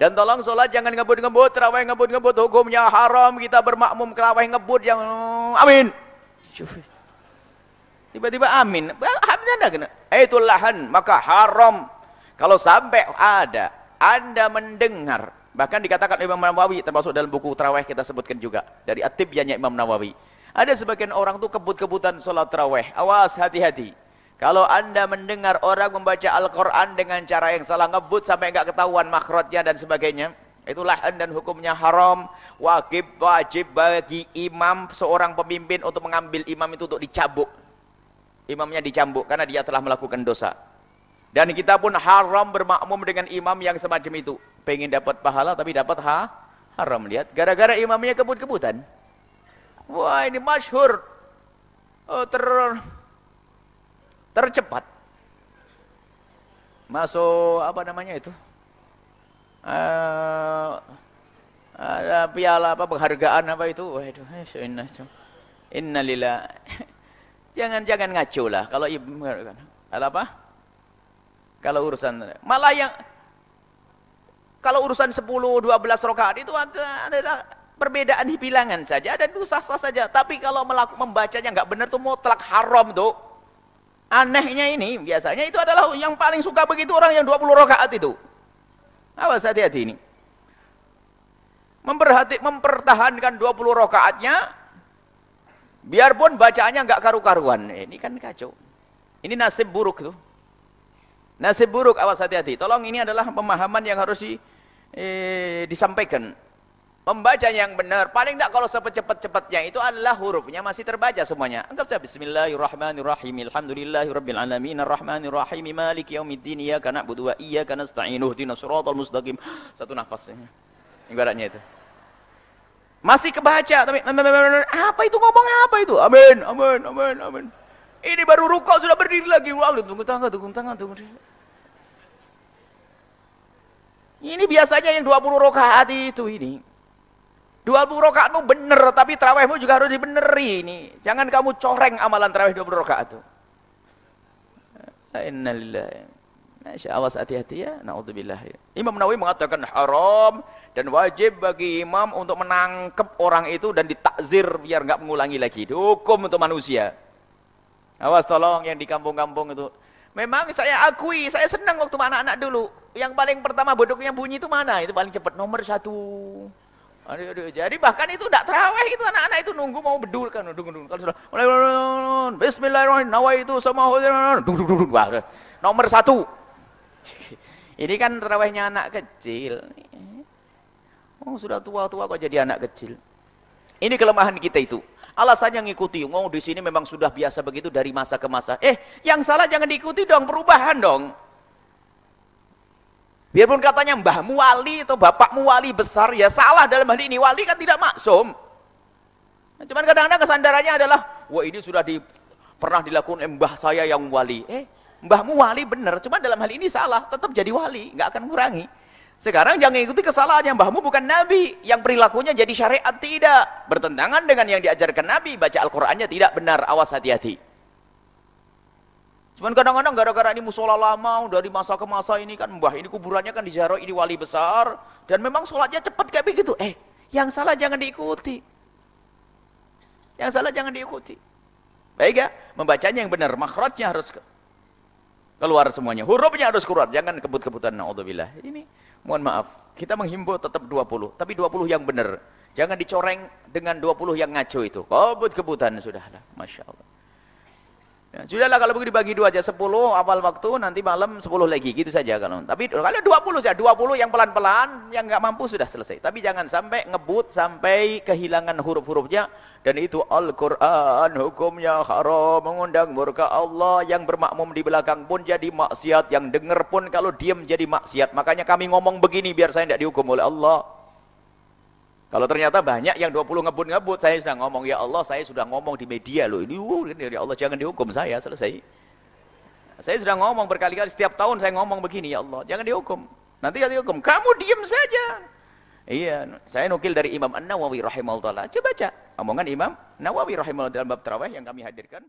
Dan tolong sholat jangan ngebut-ngebut, terawih ngebut-ngebut, hukumnya haram, kita bermakmum terawih ngebut yang amin. Tiba-tiba amin. Amin anda kena. Itu lahan, maka haram. Kalau sampai ada, anda mendengar. Bahkan dikatakan Imam Nawawi, termasuk dalam buku terawih kita sebutkan juga. Dari atibiyahnya Imam Nawawi. Ada sebagian orang tuh kebut-kebutan sholat terawih. Awas, hati-hati. Kalau anda mendengar orang membaca Al-Quran dengan cara yang salah ngebut sampai enggak ketahuan makhrajnya dan sebagainya. Itulah dan hukumnya haram. Wajib, wajib bagi imam seorang pemimpin untuk mengambil imam itu untuk dicabuk. Imamnya dicambuk karena dia telah melakukan dosa. Dan kita pun haram bermakmum dengan imam yang semacam itu. Pengen dapat pahala tapi dapat ha? haram. Lihat, gara-gara imamnya kebut-kebutan. Wah ini masyhur. Oh, ter tercepat. Masuk apa namanya itu? Uh, ada piala apa penghargaan apa itu? Waduh inna innalillah jangan jangan ngaco lah kalau ibu ada apa? Kalau urusan malah yang kalau urusan 10 12 rakaat itu ada adalah perbedaan bilangan saja dan itu sah-sah saja. Tapi kalau melakukan membacanya nggak benar tuh mutlak haram tuh Anehnya ini, biasanya itu adalah yang paling suka begitu orang yang 20 rakaat itu. Awas hati-hati ini. Memperhati, mempertahankan 20 rakaatnya, biarpun bacaannya nggak karu-karuan. Eh, ini kan kacau. Ini nasib buruk tuh. Nasib buruk, awas hati-hati. Tolong ini adalah pemahaman yang harus di, eh, disampaikan. Membaca yang benar, paling tidak kalau secepat-cepatnya itu adalah hurufnya masih terbaca semuanya. Anggap saja Bismillahirrahmanirrahim. Alhamdulillahirabbil alamin arrahmanirrahim maliki yaumiddin iyyaka na'budu wa iyyaka nasta'in ihdinas siratal mustaqim. Satu nafasnya. Ibaratnya itu. Masih kebaca tapi apa itu ngomong apa itu? Amin, amin, amin, amin. Ini baru rukuk sudah berdiri lagi. Wah, tunggu tangan, tunggu tangan, tunggu. Ini biasanya yang 20 rakaat itu ini. Dua puluh rakaatmu bener, tapi terawihmu juga harus dibeneri ini. Jangan kamu coreng amalan terawih dua puluh rakaat itu. Innalillahi. Masya Allah hati-hati ya. Na'udzubillah. Imam Nawawi mengatakan haram dan wajib bagi imam untuk menangkap orang itu dan ditakzir biar nggak mengulangi lagi. Hukum untuk manusia. Awas tolong yang di kampung-kampung itu. Memang saya akui, saya senang waktu anak-anak dulu. Yang paling pertama bodoknya bunyi itu mana? Itu paling cepat nomor satu. Jadi bahkan itu tidak terawih itu anak-anak itu nunggu mau bedul kan, nunggu nunggu. Kalau sudah Bismillahirrahmanirrahim, nawa itu sama dung dung dung Nomor satu. Ini kan terawihnya anak kecil. Oh sudah tua-tua kok jadi anak kecil. Ini kelemahan kita itu. Alasannya ngikuti, oh di sini memang sudah biasa begitu dari masa ke masa. Eh, yang salah jangan diikuti dong, perubahan dong. Biarpun katanya mbahmu wali atau bapakmu wali besar, ya salah dalam hal ini. Wali kan tidak maksum. Nah, cuman kadang-kadang kesandarannya adalah, wah ini sudah di, pernah dilakukan mbah saya yang wali. Eh, mbahmu wali benar, cuma dalam hal ini salah, tetap jadi wali, nggak akan kurangi. Sekarang jangan ikuti kesalahannya, mbahmu bukan nabi, yang perilakunya jadi syariat tidak, bertentangan dengan yang diajarkan nabi, baca Al-Qur'annya tidak benar, awas hati-hati. Cuman kadang-kadang gara-gara ini musola lama, dari masa ke masa ini kan, mbah ini kuburannya kan di Jaro ini wali besar, dan memang sholatnya cepat kayak begitu. Eh, yang salah jangan diikuti. Yang salah jangan diikuti. Baik ya, membacanya yang benar, makhrajnya harus keluar semuanya. Hurufnya harus keluar, jangan kebut-kebutan. Na'udzubillah. Ini, mohon maaf, kita menghimbau tetap 20, tapi 20 yang benar. Jangan dicoreng dengan 20 yang ngaco itu. Kebut-kebutan, sudahlah. Masya Allah. Ya, sudahlah kalau begitu dibagi dua aja 10 awal waktu nanti malam 10 lagi gitu saja kalau. Tapi kalau 20 saja 20 yang pelan-pelan yang nggak mampu sudah selesai. Tapi jangan sampai ngebut sampai kehilangan huruf-hurufnya dan itu Al-Qur'an hukumnya haram mengundang murka Allah yang bermakmum di belakang pun jadi maksiat yang dengar pun kalau diam jadi maksiat. Makanya kami ngomong begini biar saya tidak dihukum oleh Allah. Kalau ternyata banyak yang 20 ngebut-ngebut, saya sudah ngomong, ya Allah saya sudah ngomong di media loh, ini uh, ya Allah jangan dihukum saya, selesai. Saya sudah ngomong berkali-kali, setiap tahun saya ngomong begini, ya Allah jangan dihukum. Nanti ya dihukum, kamu diam saja. Iya, saya nukil dari Imam An-Nawawi rahimahullah. Coba baca omongan Imam Nawawi rahimahullah dalam bab terawih yang kami hadirkan.